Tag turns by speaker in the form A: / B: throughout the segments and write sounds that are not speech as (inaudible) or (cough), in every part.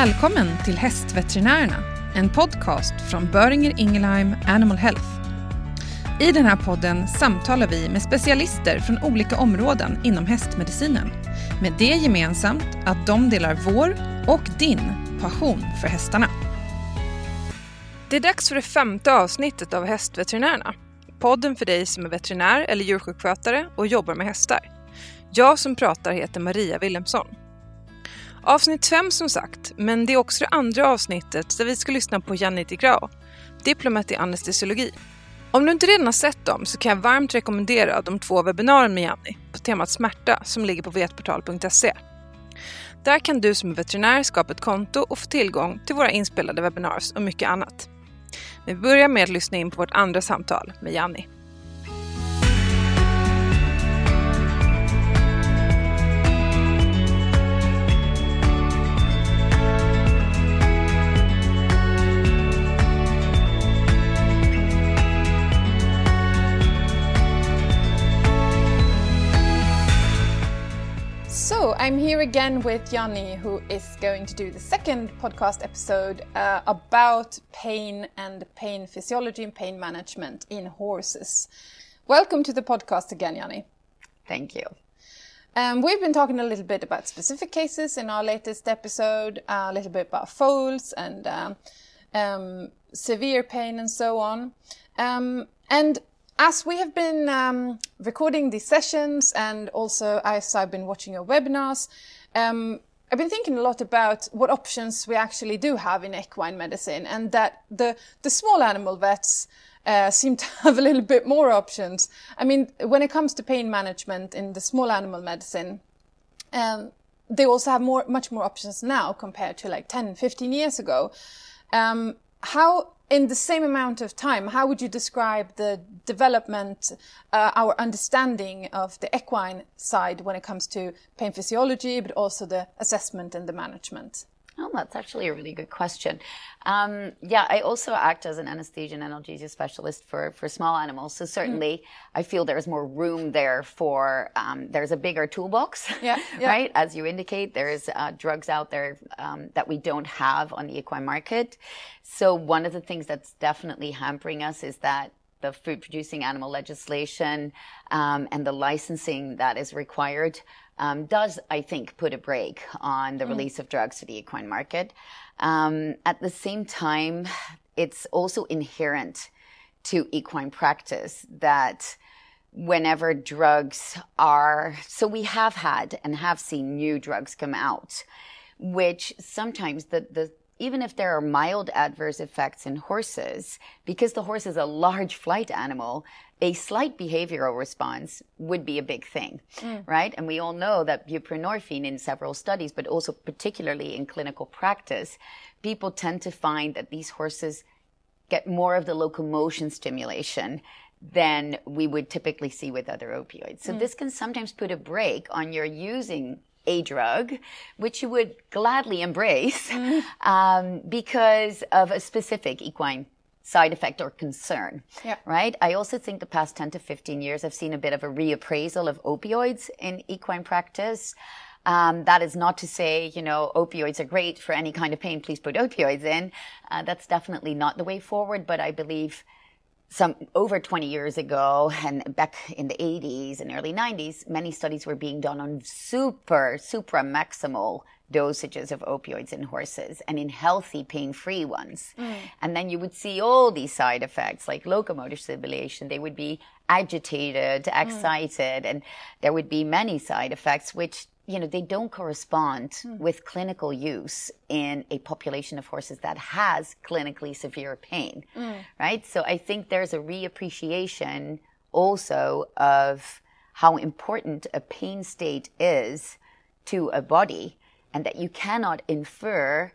A: Välkommen till Hästveterinärerna, en podcast från Böringer Ingelheim Animal Health. I den här podden samtalar vi med specialister från olika områden inom hästmedicinen. Med det gemensamt att de delar vår och din passion för hästarna. Det är dags för det femte avsnittet av Hästveterinärerna. Podden för dig som är veterinär eller djursjukskötare och jobbar med hästar. Jag som pratar heter Maria Wilhelmsson. Avsnitt 5 som sagt, men det är också det andra avsnittet där vi ska lyssna på Janni de Grau, diplomat i anestesiologi. Om du inte redan har sett dem så kan jag varmt rekommendera de två webbinarierna med Janni på temat smärta som ligger på vetportal.se. Där kan du som är veterinär skapa ett konto och få tillgång till våra inspelade webbinars och mycket annat. Vi börjar med att lyssna in på vårt andra samtal med Janni. I'm here again with Janny, who is going to do the second podcast episode uh, about pain and pain physiology and pain management in horses. Welcome to the podcast again, Janny.
B: Thank you.
A: Um, we've been talking a little bit about specific cases in our latest episode, uh, a little bit about foals and um, um, severe pain and so on. Um, and as we have been um, recording these sessions and also as I've been watching your webinars, um, I've been thinking a lot about what options we actually do have in equine medicine and that the, the small animal vets uh, seem to (laughs) have a little bit more options. I mean, when it comes to pain management in the small animal medicine, um, they also have more, much more options now compared to like 10, 15 years ago. Um, how in the same amount of time, how would you describe the development, uh, our understanding of the equine side when it comes to pain physiology, but also the assessment and the management?
B: Oh, that's actually a really good question. Um, yeah, I also act as an anesthesia and analgesia specialist for, for small animals. So certainly mm. I feel there's more room there for, um, there's a bigger toolbox, (laughs) yeah, yeah. right? As you indicate, there's uh, drugs out there um, that we don't have on the equine market. So one of the things that's definitely hampering us is that the food producing animal legislation um, and the licensing that is required um, does, I think, put a brake on the mm. release of drugs to the equine market. Um, at the same time, it's also inherent to equine practice that whenever drugs are, so we have had and have seen new drugs come out, which sometimes the, the even if there are mild adverse effects in horses, because the horse is a large flight animal, a slight behavioral response would be a big thing, mm. right? And we all know that buprenorphine in several studies, but also particularly in clinical practice, people tend to find that these horses get more of the locomotion stimulation than we would typically see with other opioids. So mm. this can sometimes put a break on your using a drug, which you would gladly embrace mm. um, because of a specific equine side effect or concern. Yeah. Right? I also think the past 10 to 15 years, I've seen a bit of a reappraisal of opioids in equine practice. Um, that is not to say, you know, opioids are great for any kind of pain. Please put opioids in. Uh, that's definitely not the way forward. But I believe some over 20 years ago and back in the 80s and early 90s, many studies were being done on super, supra maximal dosages of opioids in horses and in healthy pain-free ones. Mm. And then you would see all these side effects like locomotor stimulation. They would be agitated, mm. excited, mm. and there would be many side effects which you know, they don't correspond mm. with clinical use in a population of horses that has clinically severe pain, mm. right? So I think there's a reappreciation also of how important a pain state is to a body and that you cannot infer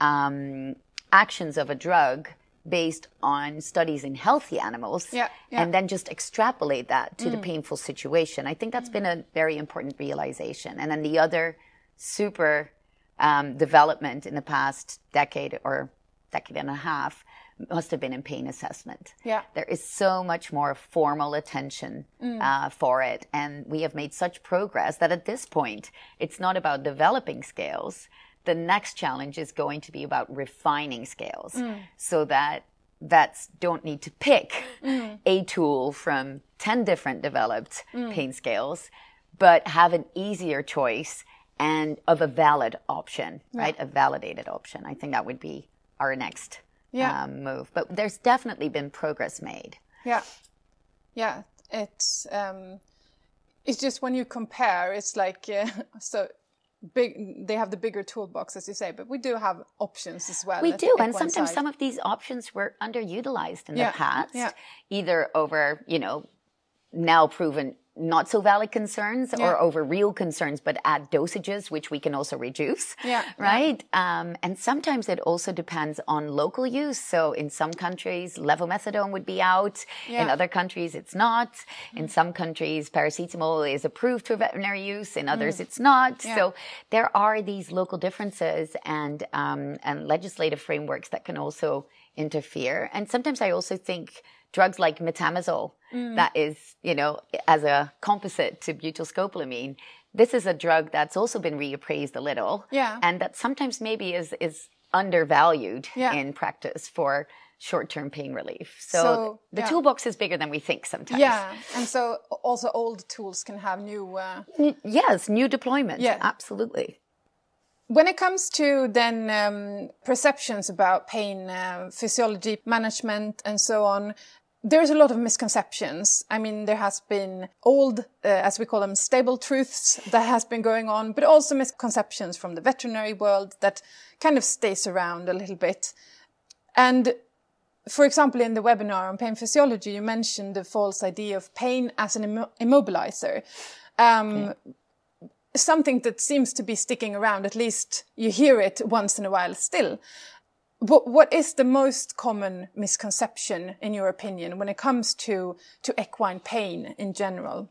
B: um, actions of a drug based on studies in healthy animals yeah, yeah. and then just extrapolate that to mm. the painful situation. I think that's mm. been a very important realization. And then the other super um, development in the past decade or decade and a half must have been in pain assessment. Yeah. There is so much more formal attention mm. uh, for it. And we have made such progress that at this point, it's not about developing scales the next challenge is going to be about refining scales so that vets don't need to pick a tool from 10 different developed pain scales, but have an easier choice and of a valid option, right? A validated option. I think that would be our next
A: Yeah.
B: um, move. But there's definitely been progress made.
A: Yeah, yeah. It's um, it's just when you compare, it's like uh, (laughs) so big. They have the bigger toolbox, as you say, but we do have options as well.
B: We do, and sometimes
A: side.
B: some of these options were underutilized in
A: Yeah,
B: the past,
A: yeah.
B: either over, you know, now proven not so valid concerns
A: Yeah.
B: or over real concerns, but at dosages which we can also reduce.
A: Yeah,
B: Right. Um, and sometimes it also depends on local use. So in some countries, levomethadone would be out. In other countries, it's not. In some countries, paracetamol is approved for veterinary use. In others, it's not. So there are these local differences and um, and legislative frameworks that can also interfere. And sometimes I also think drugs like metamizole, that is, you know, as a composite to butylscopolamine, this is a drug that's also been reappraised a little.
A: Yeah.
B: And that sometimes maybe is, is undervalued
A: Yeah.
B: in practice for short-term pain relief. So,
A: So,
B: the
A: yeah.
B: toolbox is bigger than we think sometimes.
A: Yeah, and so also old tools can have new. Uh,
B: N- Yes, new deployment.
A: Yeah.
B: Absolutely.
A: When it comes to then um, perceptions about pain, uh, physiology, management, and so on, there's a lot of misconceptions. I mean, there has been old, uh, as we call them, stable truths that has been going on, but also misconceptions from the veterinary world that kind of stays around a little bit. And for example, in the webinar on pain physiology, you mentioned the false idea of pain as an immo- immobilizer. Um, Something that seems to be sticking around, at least you hear it once in a while still. But what is the most common misconception, in your opinion, when it comes to, to equine pain in general?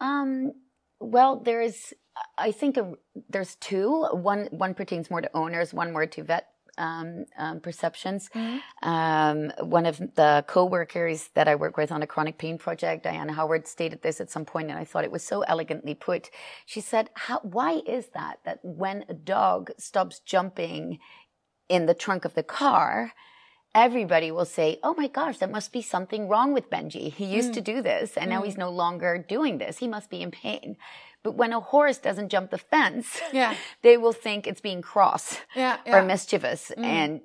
B: Um, well, there's, I think a, there's two. One one pertains more to owners, one more to vet um, um, perceptions. Um, one of the co-workers that I work with on a chronic pain project, Diana Howard, stated this at some point, and I thought it was so elegantly put. She said, How, "Why is that? That when a dog stops jumping in the trunk of the car." Everybody will say, Oh my gosh, there must be something wrong with Benji. He used hmm. to do this and now hmm. he's no longer doing this. He must be in pain. But when a horse doesn't jump the fence,
A: Yeah. (laughs)
B: they will think it's being cross
A: Yeah,
B: or
A: yeah.
B: mischievous. Hmm. And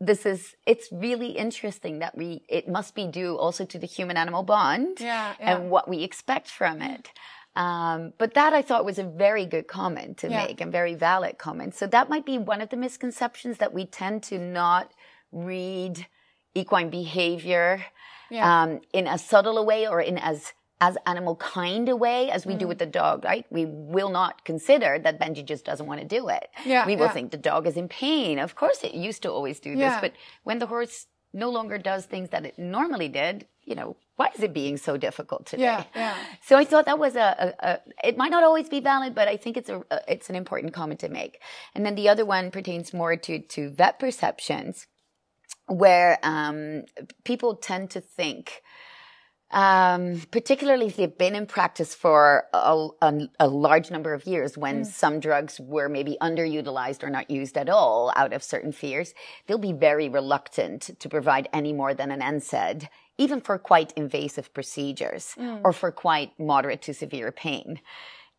B: this is, it's really interesting that we, it must be due also to the human animal bond
A: Yeah,
B: and what we expect from it. Um, but that I thought was a very good comment to make and very valid comment. So that might be one of the misconceptions that we tend to not read equine behavior
A: Yeah.
B: um, in a subtle way or in as as animal kind a way as we do with the dog, right? We will not consider that Benji just doesn't want to do it.
A: Yeah,
B: we will
A: yeah.
B: think the dog is in pain. Of course, it used to always do this,
A: Yeah.
B: but when the horse no longer does things that it normally did, you know, why is it being so difficult today?
A: Yeah, yeah. (laughs)
B: So I thought that was a, a, a it might not always be valid, but I think it's a, a it's an important comment to make. And then the other one pertains more to to vet perceptions, where um, people tend to think. Um, particularly if they've been in practice for a, a, a large number of years when some drugs were maybe underutilized or not used at all out of certain fears, they'll be very reluctant to provide any more than an NSAID, even for quite invasive procedures or for quite moderate to severe pain.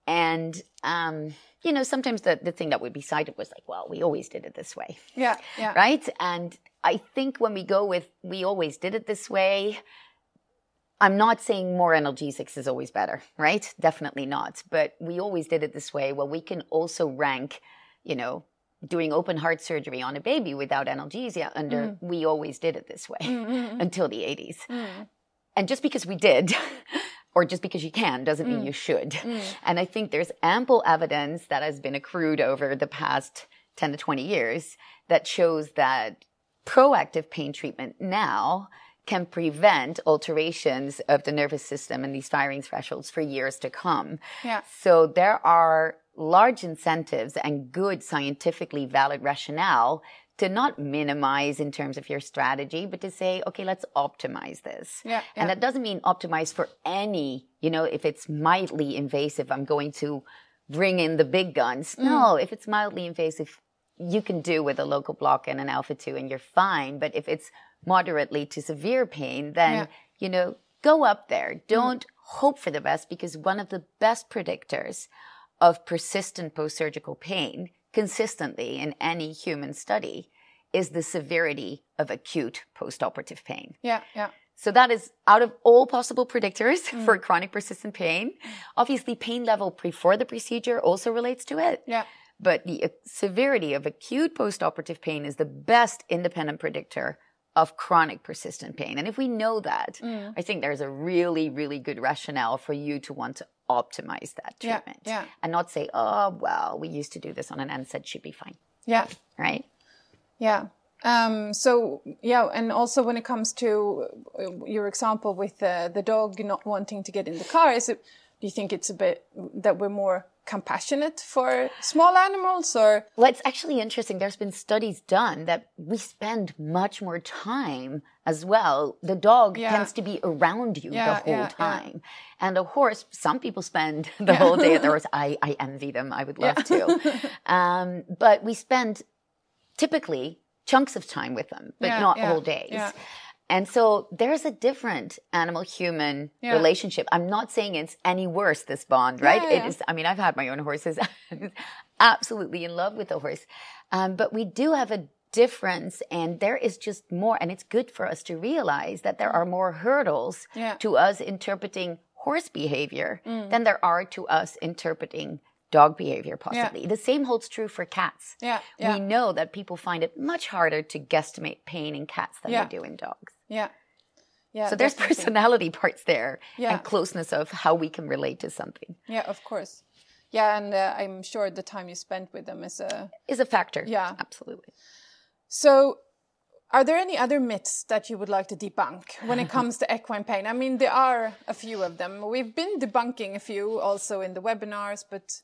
B: And, um, you know, sometimes the, the thing that would be cited was like, well, we always did it this way
A: Yeah, yeah.
B: right? And I think when we go with we always did it this way, I'm not saying more analgesics is always better, right? Definitely not. But we always did it this way. Well, we can also rank, you know, doing open heart surgery on a baby without analgesia under mm. we always did it this way mm, mm, until the 80s. And just because we did, (laughs) or just because you can, doesn't mean you should. And I think there's ample evidence that has been accrued over the past 10 to 20 years that shows that proactive pain treatment now can prevent alterations of the nervous system and these firing thresholds for years to come.
A: Yeah.
B: So there are large incentives and good scientifically valid rationale to not minimize in terms of your strategy, but to say, okay, let's optimize this.
A: Yeah,
B: And
A: yeah.
B: that doesn't mean optimize for any, you know, if it's mildly invasive, I'm going to bring in the big guns.
A: Mm.
B: No, if it's mildly invasive, you can do with a local block and an alpha 2 and you're fine. But if it's moderately to severe pain, then,
A: Yeah.
B: you know, go up there. Mm-hmm. Don't hope for the best because one of the best predictors of persistent post surgical pain consistently in any human study is the severity of acute post operative pain.
A: Yeah, yeah.
B: So that is out of all possible predictors (laughs) for mm. chronic persistent pain. Obviously, pain level before the procedure also relates to it.
A: Yeah.
B: But the severity of acute postoperative pain is the best independent predictor of chronic persistent pain. And if we know that, I think there's a really, really good rationale for you to want to optimize that treatment
A: yeah.
B: and not say, oh, well, we used to do this on an NSAID, should be fine,
A: Yeah.
B: right?
A: Yeah. Um, so yeah, and also when it comes to uh, your example with uh, the dog not wanting to get in the car, is it? Do you think it's a bit that we're more compassionate for small animals, or
B: Well, it's actually interesting. There's been studies done that we spend much more time as well. The dog
A: Yeah.
B: tends to be around you
A: Yeah,
B: the whole
A: yeah,
B: time. And the horse, some people spend (laughs) the whole day at the horse. I, I envy them. I would love to. (laughs) um, but we spend typically chunks of time with them, but not whole days.
A: Yeah.
B: And so there's a different animal human
A: Yeah.
B: relationship. I'm not saying it's any worse, this bond, right?
A: Yeah, yeah.
B: is, I mean, I've had my own horses, (laughs) absolutely in love with the horse. Um, but we do have a difference and there is just more, and it's good for us to realize that there are more hurdles
A: Yeah. Mm.
B: to us interpreting horse behavior than there are to us interpreting dog behavior possibly. The same holds true for cats.
A: yeah, yeah,
B: We know that people find it much harder to guesstimate pain in cats than
A: Yeah.
B: they do in dogs.
A: Yeah, yeah?
B: So there's
A: definitely.
B: personality parts there
A: Yeah.
B: and closeness of how we can relate to something
A: Yeah, of course. Yeah, and uh, I'm sure the time you spent with them is a.
B: is a factor.
A: Yeah.
B: Absolutely.
A: So, are there any other myths that you would like to debunk when it comes to equine pain? I mean, there are a few of them. We've been debunking a few also in the webinars, but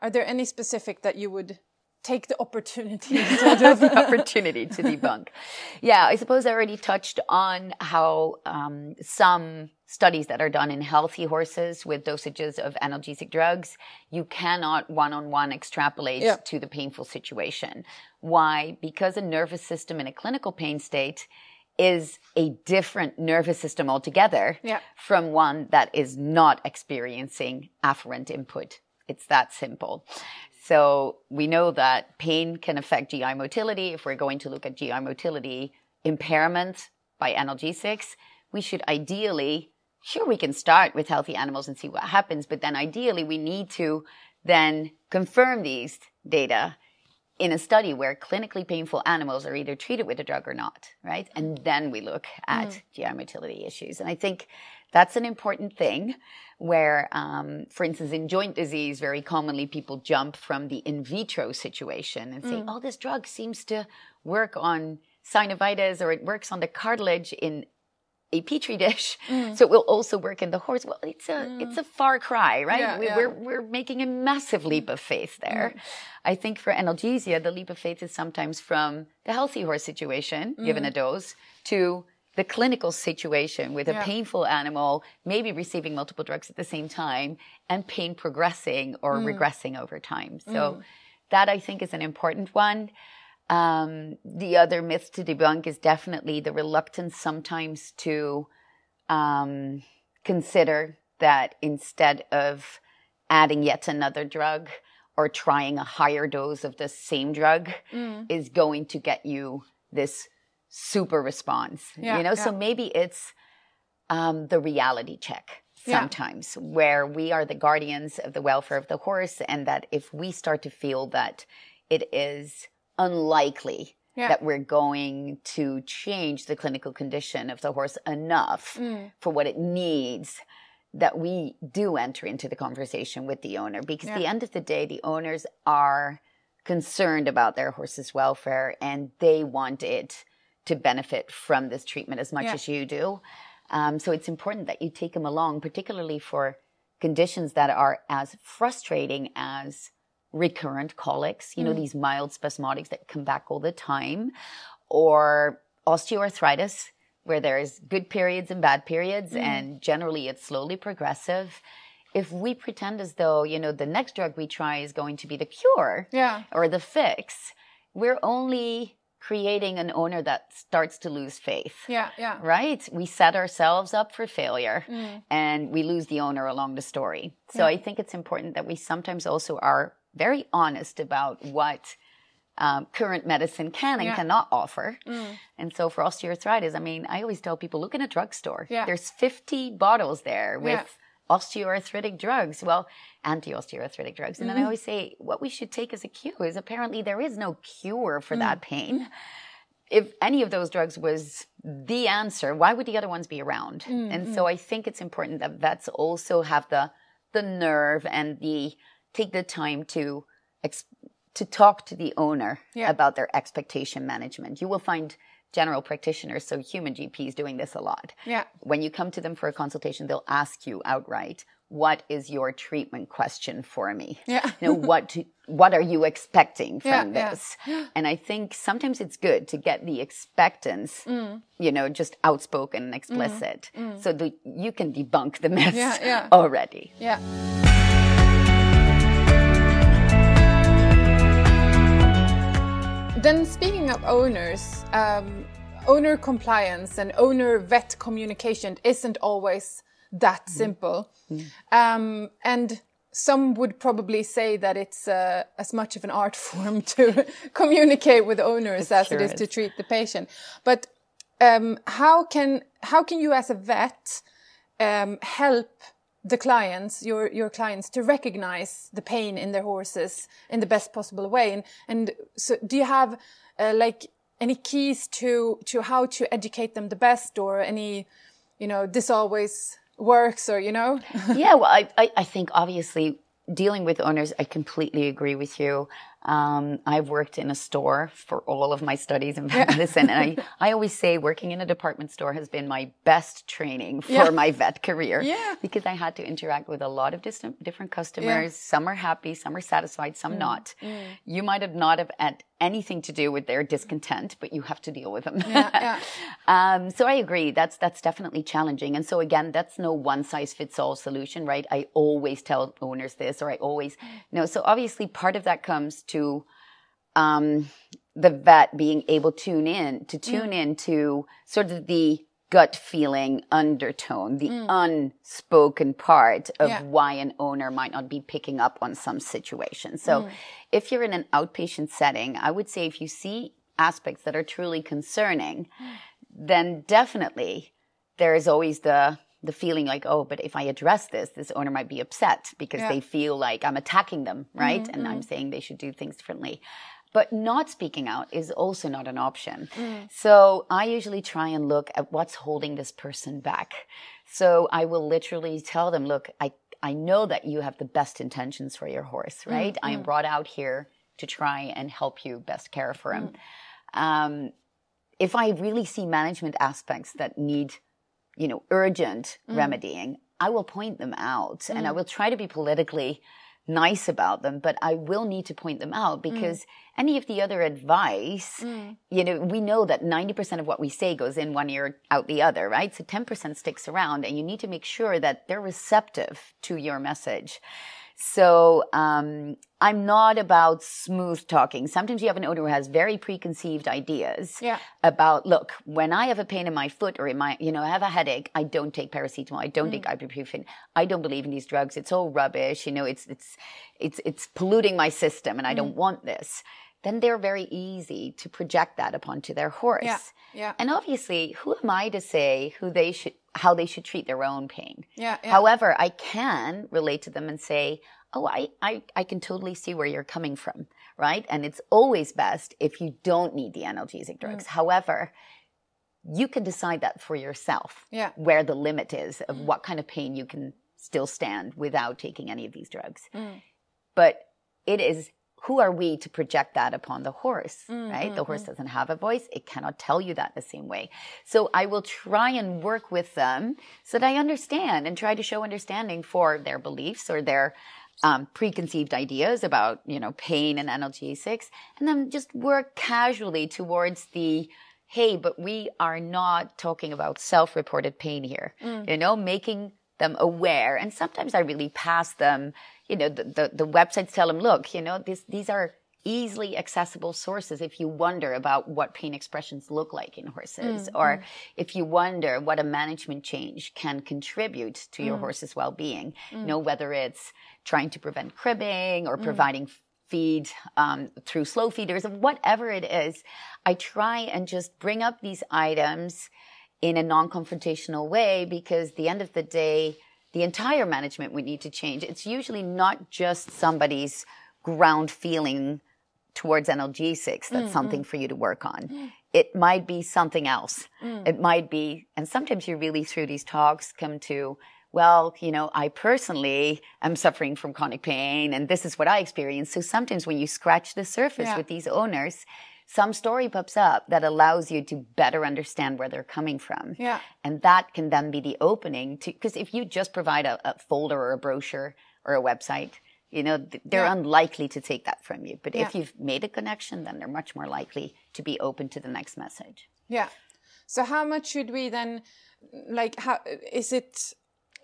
A: are there any specific that you would take the opportunity (laughs) to
B: the opportunity to debunk. Yeah, I suppose I already touched on how um, some studies that are done in healthy horses with dosages of analgesic drugs, you cannot one on one extrapolate
A: Yeah.
B: to the painful situation. Why? Because a nervous system in a clinical pain state is a different nervous system altogether
A: Yeah.
B: from one that is not experiencing afferent input. It's that simple. So we know that pain can affect GI motility. If we're going to look at GI motility impairment by analgesics, we should ideally, sure, we can start with healthy animals and see what happens, but then ideally we need to then confirm these data in a study where clinically painful animals are either treated with a drug or not, right? And then we look at mm. GI motility issues. And I think that's an important thing where, um, for instance, in joint disease, very commonly people jump from the in vitro situation and say, mm. oh, this drug seems to work on synovitis or it works on the cartilage in a petri dish, mm. so it will also work in the horse. Well, it's a mm. it's a far cry, right?
A: Yeah,
B: we,
A: yeah.
B: We're we're making a massive leap of faith there. I think for analgesia, the leap of faith is sometimes from the healthy horse situation, given a dose, to the clinical situation with a painful animal, maybe receiving multiple drugs at the same time, and pain progressing or regressing over time. So that I think is an important one. Um, the other myth to debunk is definitely the reluctance sometimes to um, consider that instead of adding yet another drug or trying a higher dose of the same drug is going to get you this super response.
A: Yeah,
B: you know, so maybe it's um, the reality check
A: Yeah.
B: sometimes where we are the guardians of the welfare of the horse and that if we start to feel that it is unlikely
A: Yeah.
B: that we're going to change the clinical condition of the horse enough
A: Mm.
B: for what it needs that we do enter into the conversation with the owner because at the end of the day the owners are concerned about their horse's welfare and they want it to benefit from this treatment as much
A: Yeah.
B: as you do um, so it's important that you take them along particularly for conditions that are as frustrating as recurrent colics, you know, these mild spasmodics that come back all the time, or osteoarthritis, where there's good periods and bad periods, and generally it's slowly progressive. If we pretend as though, you know, the next drug we try is going to be the cure
A: Yeah.
B: or the fix, we're only creating an owner that starts to lose faith.
A: Yeah, yeah.
B: Right? We set ourselves up for failure and we lose the owner along the story. So I think it's important that we sometimes also are very honest about what um, current medicine can and
A: Yeah.
B: cannot offer. And so for osteoarthritis, I mean, I always tell people look in a drugstore.
A: Yeah.
B: There's 50 bottles there with
A: Yeah.
B: Osteoarthritic drugs. Well, anti osteoarthritic drugs. And then I
A: Mm-hmm.
B: always say what we should take as a cue is apparently there is no cure for
A: Mm.
B: that pain. If any of those drugs was the answer, why would the other ones be around?
A: Mm,
B: And so I think it's important that vets also have the the nerve and the take the time to ex- to talk to the owner
A: Yeah.
B: about their expectation management. You will find general practitioners, so human GPs, doing this a lot.
A: Yeah.
B: When you come to them for a consultation, they'll ask you outright, "What is your treatment question for me?
A: Yeah.
B: you know what to, what are you expecting
A: Yeah,
B: from
A: yeah.
B: this?" And I think sometimes it's good to get the expectance,
A: Mm.
B: you know, just outspoken and explicit, so that you can debunk the myths
A: Yeah, yeah. (laughs)
B: already.
A: Yeah. Then, speaking of owners, um, owner compliance and owner vet communication isn't always that simple. Um, and some would probably say that it's uh, as much of an art (laughs) form to communicate with owners as
B: sure
A: it is
B: is.
A: to treat the patient. But um, how can how can you, as a vet, um, help the clients, your your clients, to recognize the pain in their horses in the best possible way? And and so, do you have uh, like any keys to to how to educate them the best, or any, you know, this always works, or you know? (laughs)
B: yeah, well, I, I, I think obviously dealing with owners, I completely agree with you. Um, I've worked in a store for all of my studies (laughs) in medicine, and I, I always say working in a department store has been my best training for
A: Yeah.
B: my vet career.
A: Yeah.
B: Because I had to interact with a lot of distant, different customers. Some are happy, some are satisfied, some not. You might have not have had anything to do with their discontent, but you have to deal with them.
A: Yeah, yeah. (laughs)
B: Um, so I agree. That's that's definitely challenging. And so again, that's no one size fits all solution, right? I always tell owners this, or I always you know. So obviously, part of that comes to um, the vet being able to tune in to mm. tune in to sort of the gut feeling undertone, the mm. unspoken part of
A: Yeah.
B: why an owner might not be picking up on some situation. So mm. if you're in an outpatient setting, I would say if you see aspects that are truly concerning, then definitely there is always the the feeling like, oh, but if I address this, this owner might be upset because
A: Yeah.
B: they feel like I'm attacking them, mm-hmm, right? And I'm mm-hmm. saying they should do things differently. But not speaking out is also not an option. Mm. So I usually try and look at what's holding this person back. So I will literally tell them, look, I, I know that you have the best intentions for your horse, mm, right? I am mm. brought out here to try and help you best care for him. Um, if I really see management aspects that need, you know, urgent mm. remedying, I will point them out and I mm. will try to be politically nice about them, but I will need to point them out mm. because any of the other advice, you know, we know that 90% of what we say goes in one ear, out the other, right? So 10% sticks around and you need to make sure that they're receptive to your message. So um, I'm not about smooth talking. Sometimes you have an owner who has very preconceived ideas
A: Yeah.
B: about, look, when I have a pain in my foot or in my, you know, I have a headache, I don't take paracetamol, I don't take ibuprofen, I don't believe in these drugs. It's all rubbish. You know, it's it's it's it's polluting my system, and I don't want this. Then they're very easy to project that upon to their horse.
A: Yeah, yeah.
B: And obviously, who am I to say who they should, how they should treat their own pain?
A: Yeah, yeah.
B: However, I can relate to them and say, oh, I, I, I can totally see where you're coming from, right? And it's always best if you don't need the analgesic drugs.
A: Mm.
B: However, you can decide that for yourself,
A: Yeah.
B: where the limit is of what kind of pain you can still stand without taking any of these drugs.
A: Mm.
B: But it is who are we to project that upon the horse,
A: Mm,
B: right? The horse doesn't have a voice. It cannot tell you that the same way. So I will try and work with them so that I understand and try to show understanding for their beliefs or their um, preconceived ideas about, you know, pain and analgesics, and then just work casually towards the, hey, but we are not talking about self-reported pain here. You know, making them aware. And sometimes I really pass them, you know, the, the, the websites tell them, look, you know, this, these are easily accessible sources if you wonder about what pain expressions look like in horses, mm, or mm. if you wonder what a management change can contribute to your mm. horse's well-being. You know, whether it's trying to prevent cribbing or providing feed um, through slow feeders, or whatever it is, I try and just bring up these items in a non-confrontational way because the end of the day, the entire management would need to change. It's usually not just somebody's ground feeling towards analgesics that's mm-hmm. something for you to work on. It might be something else. Mm. It might be, and sometimes you really through these talks come to, well, you know, I personally am suffering from chronic pain and this is what I experience. So sometimes when you scratch the surface
A: Yeah.
B: with these owners, some story pops up that allows you to better understand where they're coming from.
A: Yeah.
B: And that can then be the opening to, because if you just provide a, a folder or a brochure or a website, you know, they're
A: Yeah.
B: unlikely to take that from you. But if you've made a connection, then they're much more likely to be open to the next message.
A: Yeah. So how much should we then, like, how is it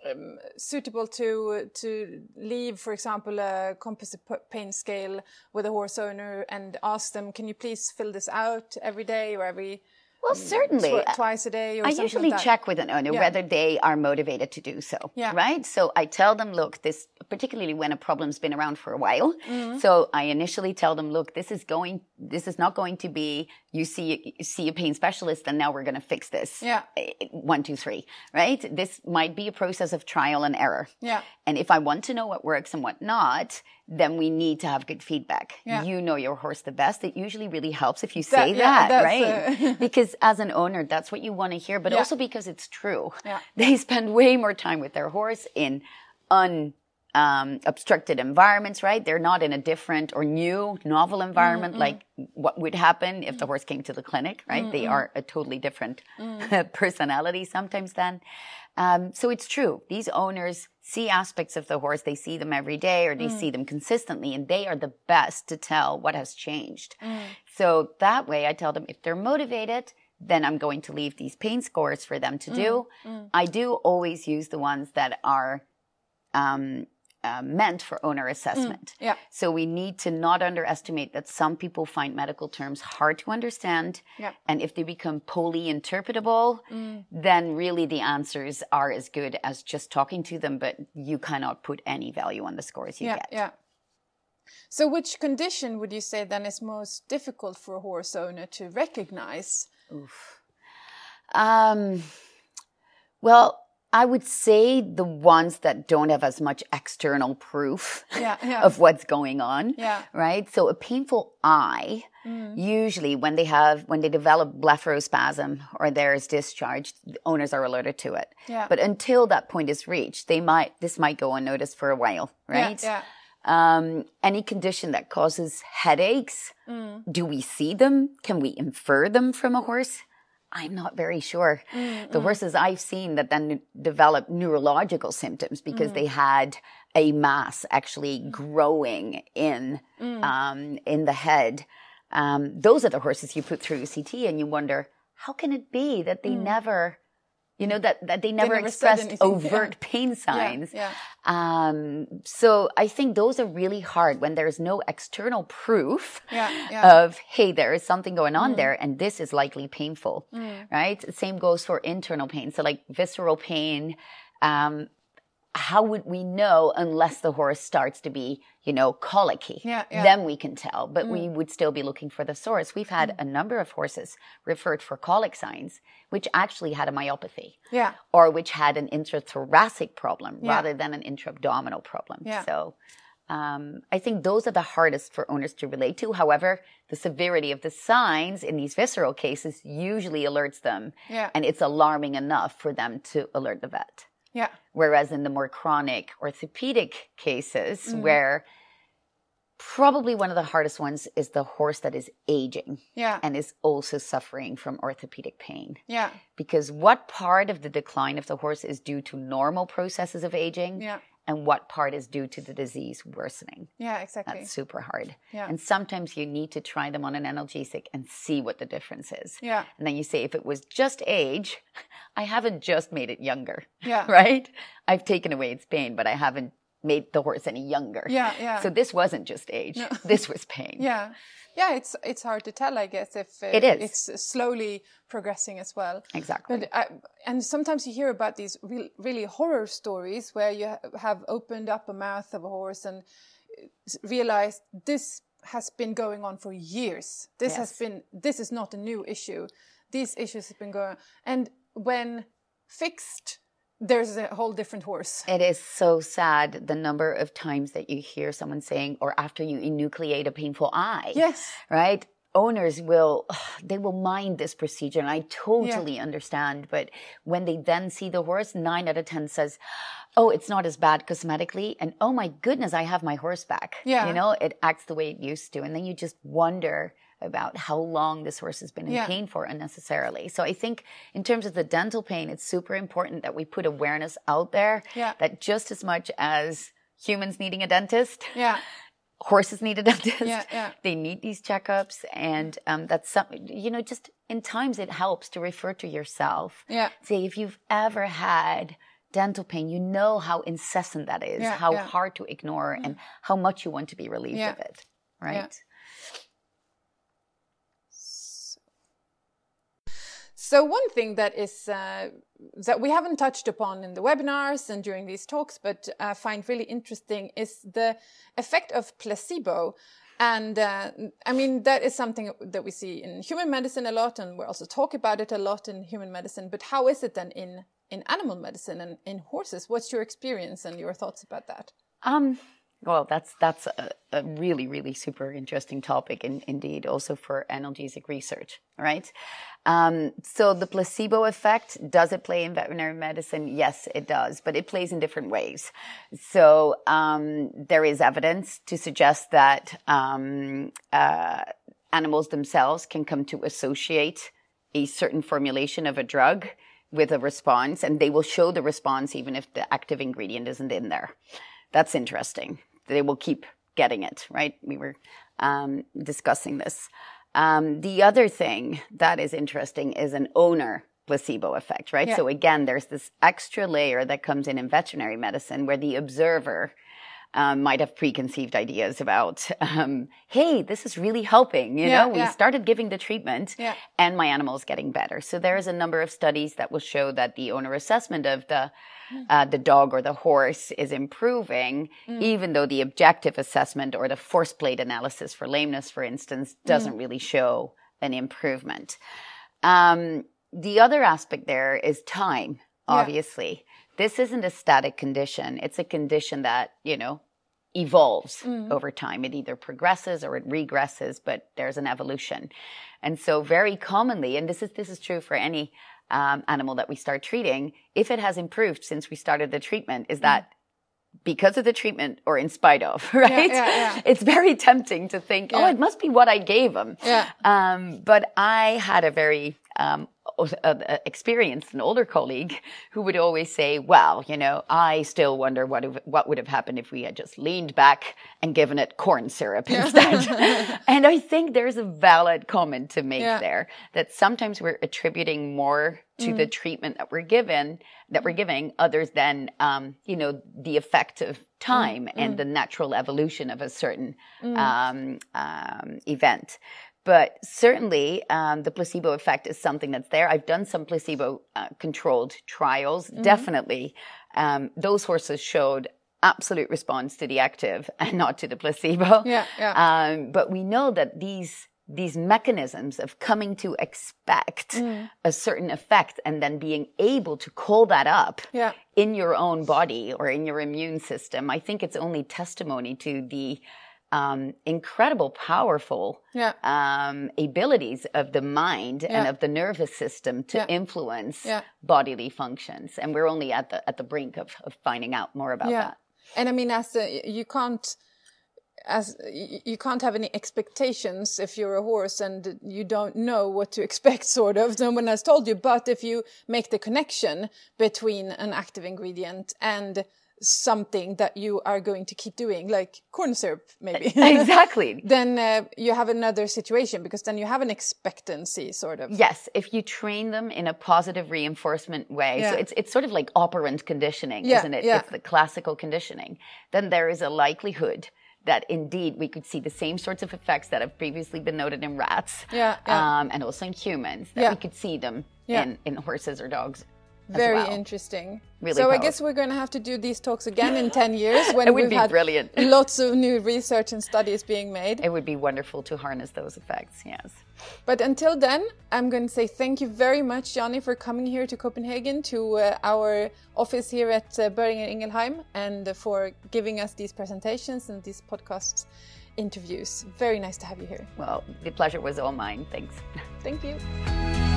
A: um, suitable to to leave, for example, a composite pain scale with a horse owner and ask them, can you please fill this out every day or every
B: Well, certainly.
A: tw- twice a day or
B: I
A: something
B: usually
A: like
B: check with an owner
A: Yeah.
B: whether they are motivated to do so.
A: Yeah.
B: Right. So I tell them, look, this, particularly when a problem's been around for a while.
A: Mm-hmm.
B: So I initially tell them, look, this is going, this is not going to be, you see, you see a pain specialist and now we're going to fix this.
A: Yeah.
B: One, two, three. Right. This might be a process of trial and error.
A: Yeah.
B: And if I want to know what works and what not, then we need to have good feedback.
A: Yeah.
B: You know your horse the best. It usually really helps if you say
A: That-
B: that, right?
A: uh, (laughs)
B: because as an owner, that's what you want to hear, but
A: Yeah.
B: also because it's true.
A: Yeah.
B: They spend way more time with their horse in un um, obstructed environments, right? They're not in a different or new, novel environment mm-hmm. like what would happen if the horse came to the clinic, right? They mm-hmm. are a totally different mm. (laughs) personality sometimes then. Um, so it's true. These owners see aspects of the horse. They see them every day or they see mm. them consistently and they are the best to tell what has changed. Mm. So that way I tell them if they're motivated, then I'm going to leave these pain scores for them to do. I do always use the ones that are um, uh, meant for owner assessment.
A: Yeah.
B: So we need to not underestimate that some people find medical terms hard to understand.
A: Yeah.
B: And if they become poorly interpretable, then really the answers are as good as just talking to them, but you cannot put any value on the scores you
A: yeah,
B: get.
A: yeah. So, which condition would you say then is most difficult for a horse owner to recognize? Oof.
B: Um, well, I would say the ones that don't have as much external proof
A: Yeah, yeah.
B: of what's going on.
A: Yeah.
B: Right. So a painful eye, usually when they have, when they develop blepharospasm or there's discharge, the owners are alerted to it.
A: Yeah.
B: But until that point is reached, they might, this might go unnoticed for a while. Right.
A: Yeah.
B: Um, any condition that causes headaches,
A: Mm.
B: do we see them? Can we infer them from a horse? I'm not very sure.
A: Mm,
B: The horses I've seen that then develop neurological symptoms because
A: Mm.
B: they had a mass actually growing in
A: Mm.
B: um, in the head. Um, those are the horses you put through CT, and you wonder how can it be that they never, you know, that that they never,
A: Mm. never
B: expressed
A: anything, yeah.
B: overt pain signs.
A: yeah.
B: Um, so I think those are really hard when there's no external proof
A: Yeah, yeah.
B: of, hey, there is something going on there and this is likely painful, right? Same goes for internal pain. So like visceral pain, um, how would we know unless the horse starts to be, you know, colicky?
A: Yeah, yeah.
B: Then we can tell, but we would still be looking for the source. We've had a number of horses referred for colic signs, which actually had a myopathy
A: Yeah.
B: or which had an intrathoracic problem
A: Yeah.
B: rather than an intra-abdominal problem.
A: Yeah.
B: So um, I think those are the hardest for owners to relate to. However, the severity of the signs in these visceral cases usually alerts them,
A: Yeah.
B: and it's alarming enough for them to alert the vet.
A: Yeah.
B: Whereas in the more chronic orthopedic cases,
A: Mm.
B: where probably one of the hardest ones is the horse that is aging
A: Yeah.
B: and is also suffering from orthopedic pain
A: Yeah.
B: because what part of the decline of the horse is due to normal processes of aging
A: Yeah.
B: And what part is due to the disease worsening
A: Yeah. Exactly.
B: that's super hard
A: Yeah.
B: and sometimes you need to try them on an analgesic and see what the difference is
A: Yeah.
B: and then you say if it was just age (laughs) i haven't just made it younger
A: Yeah. (laughs)
B: right i've taken away its pain but i haven't made the horse any younger.
A: Yeah, yeah.
B: So this wasn't just age. (laughs) This was pain.
A: Yeah, yeah. It's it's hard to tell, I guess, if uh,
B: It is.
A: It's slowly progressing as well.
B: Exactly.
A: But I, and sometimes you hear about these real, really horror stories where you ha- have opened up a mouth of a horse and uh, realized this has been going on for years. This has been this is not a new issue. These issues have been going and when fixed, there's a whole different horse.
B: It is so sad the number of times that you hear someone saying, or after you enucleate a painful eye.
A: Yes.
B: Right? Owners will, (sighs) they will mind this procedure, and I totally understand. But when they then see the horse, nine out of 10 says, Oh, it's not as bad cosmetically. And oh my goodness, I have my horse back.
A: Yeah.
B: You know, it acts the way it used to. And then you just wonder about how long this horse has been in
A: Yeah.
B: pain for unnecessarily. So I think in terms of the dental pain, it's super important that we put awareness out there
A: Yeah.
B: that just as much as humans needing a dentist,
A: Yeah. (laughs)
B: horses need a dentist.
A: Yeah, yeah.
B: They need these checkups, and um, that's something you know. Just in times, it helps to refer to yourself.
A: Yeah.
B: Say if you've ever had dental pain, you know how incessant that is,
A: Yeah,
B: how
A: yeah.
B: hard to ignore, and how much you want to be relieved of it. Right.
A: So one thing that is uh, that we haven't touched upon in the webinars and during these talks, but I find really interesting is the effect of placebo. And uh, I mean that is something that we see in human medicine a lot, and we also talk about it a lot in human medicine. But how is it then in in animal medicine and in horses? What's your experience and your thoughts about that?
B: Um, well, that's that's a, a really really super interesting topic, and indeed also for analgesic research, right? Um, so the placebo effect does it play in veterinary medicine? Yes, it does, but it plays in different ways. So um, there is evidence to suggest that um, uh, animals themselves can come to associate a certain formulation of a drug with a response, and they will show the response even if the active ingredient isn't in there. That's interesting. They will keep getting it, right? We were um, discussing this. Um, the other thing that is interesting is an owner placebo effect, right?
A: Yeah.
B: So again, there's this extra layer that comes in in veterinary medicine where the observer um, might have preconceived ideas about, um, hey, this is really helping. You
A: Yeah,
B: know, we
A: yeah.
B: started giving the treatment
A: Yeah.
B: and my animal is getting better. So there is a number of studies that will show that the owner assessment of the uh, the dog or the horse is improving, even though the objective assessment or the force plate analysis for lameness, for instance, doesn't really show an improvement. Um, the other aspect there is time, obviously. This isn't a static condition. It's a condition that, you know, evolves over time. It either progresses or it regresses, but there's an evolution. And so very commonly, and this is, this is true for any um, animal that we start treating, if it has improved since we started the treatment, is that because of the treatment or in spite of, (laughs) right?
A: yeah, yeah.
B: It's very tempting to think, oh, it must be what I gave.
A: Yeah.
B: Um, but I had a very um, uh, experienced, an older colleague who would always say, "Well, you know, I still wonder what if, what would have happened if we had just leaned back and given it corn syrup instead." (laughs) and I think there's a valid comment to make
A: Yeah.
B: there that sometimes we're attributing more to the treatment that we're given that we're giving others than um, you know the effect of time and the natural evolution of a certain um, um, event. But certainly, um, the placebo effect is something that's there. I've done some placebo uh, controlled trials. Definitely, um, those horses showed absolute response to the active (laughs) and not to the placebo.
A: Yeah, yeah.
B: Um, but we know that these these mechanisms of coming to expect a certain effect and then being able to call that up
A: Yeah.
B: in your own body or in your immune system, I think it's only testimony to the um, incredible, powerful
A: Yeah.
B: um, abilities of the mind and of the nervous system to
A: Yeah.
B: influence
A: Yeah.
B: bodily functions. And we're only at the at the brink of, of finding out more about
A: yeah
B: that.
A: and i mean as a, you can't as you can't have any expectations if you're a horse and you don't know what to (laughs) expect sort of no one has told you but if you make the connection between an active ingredient and something that you are going to keep doing, like corn syrup, maybe. (laughs)
B: exactly. (laughs)
A: then uh, you have another situation because then you have an expectancy, sort of.
B: Yes, if you train them in a positive reinforcement way,
A: Yeah.
B: so it's it's sort of like operant conditioning,
A: Yeah,
B: isn't it?
A: yeah.
B: It's the classical conditioning. Then there is a likelihood that indeed we could see the same sorts of effects that have previously been noted in rats,
A: Yeah, yeah.
B: Um, and also in humans. That
A: Yeah.
B: we could see them in in horses or dogs.
A: Very
B: well.
A: interesting.
B: Really
A: so I guess we're going to have to do these talks again in 10 years when (laughs)
B: It would
A: we've
B: be
A: had
B: brilliant. (laughs)
A: lots of new research and studies being made.
B: It would be wonderful to harness those effects. Yes.
A: But until then, I'm going to say thank you very much, Janny, for coming here to Copenhagen, to uh, our office here at uh, Boehringer Ingelheim, and uh, for giving us these presentations and these podcast interviews. Very nice to have you here.
B: Well, the pleasure was all mine. Thanks. (laughs)
A: Thank you.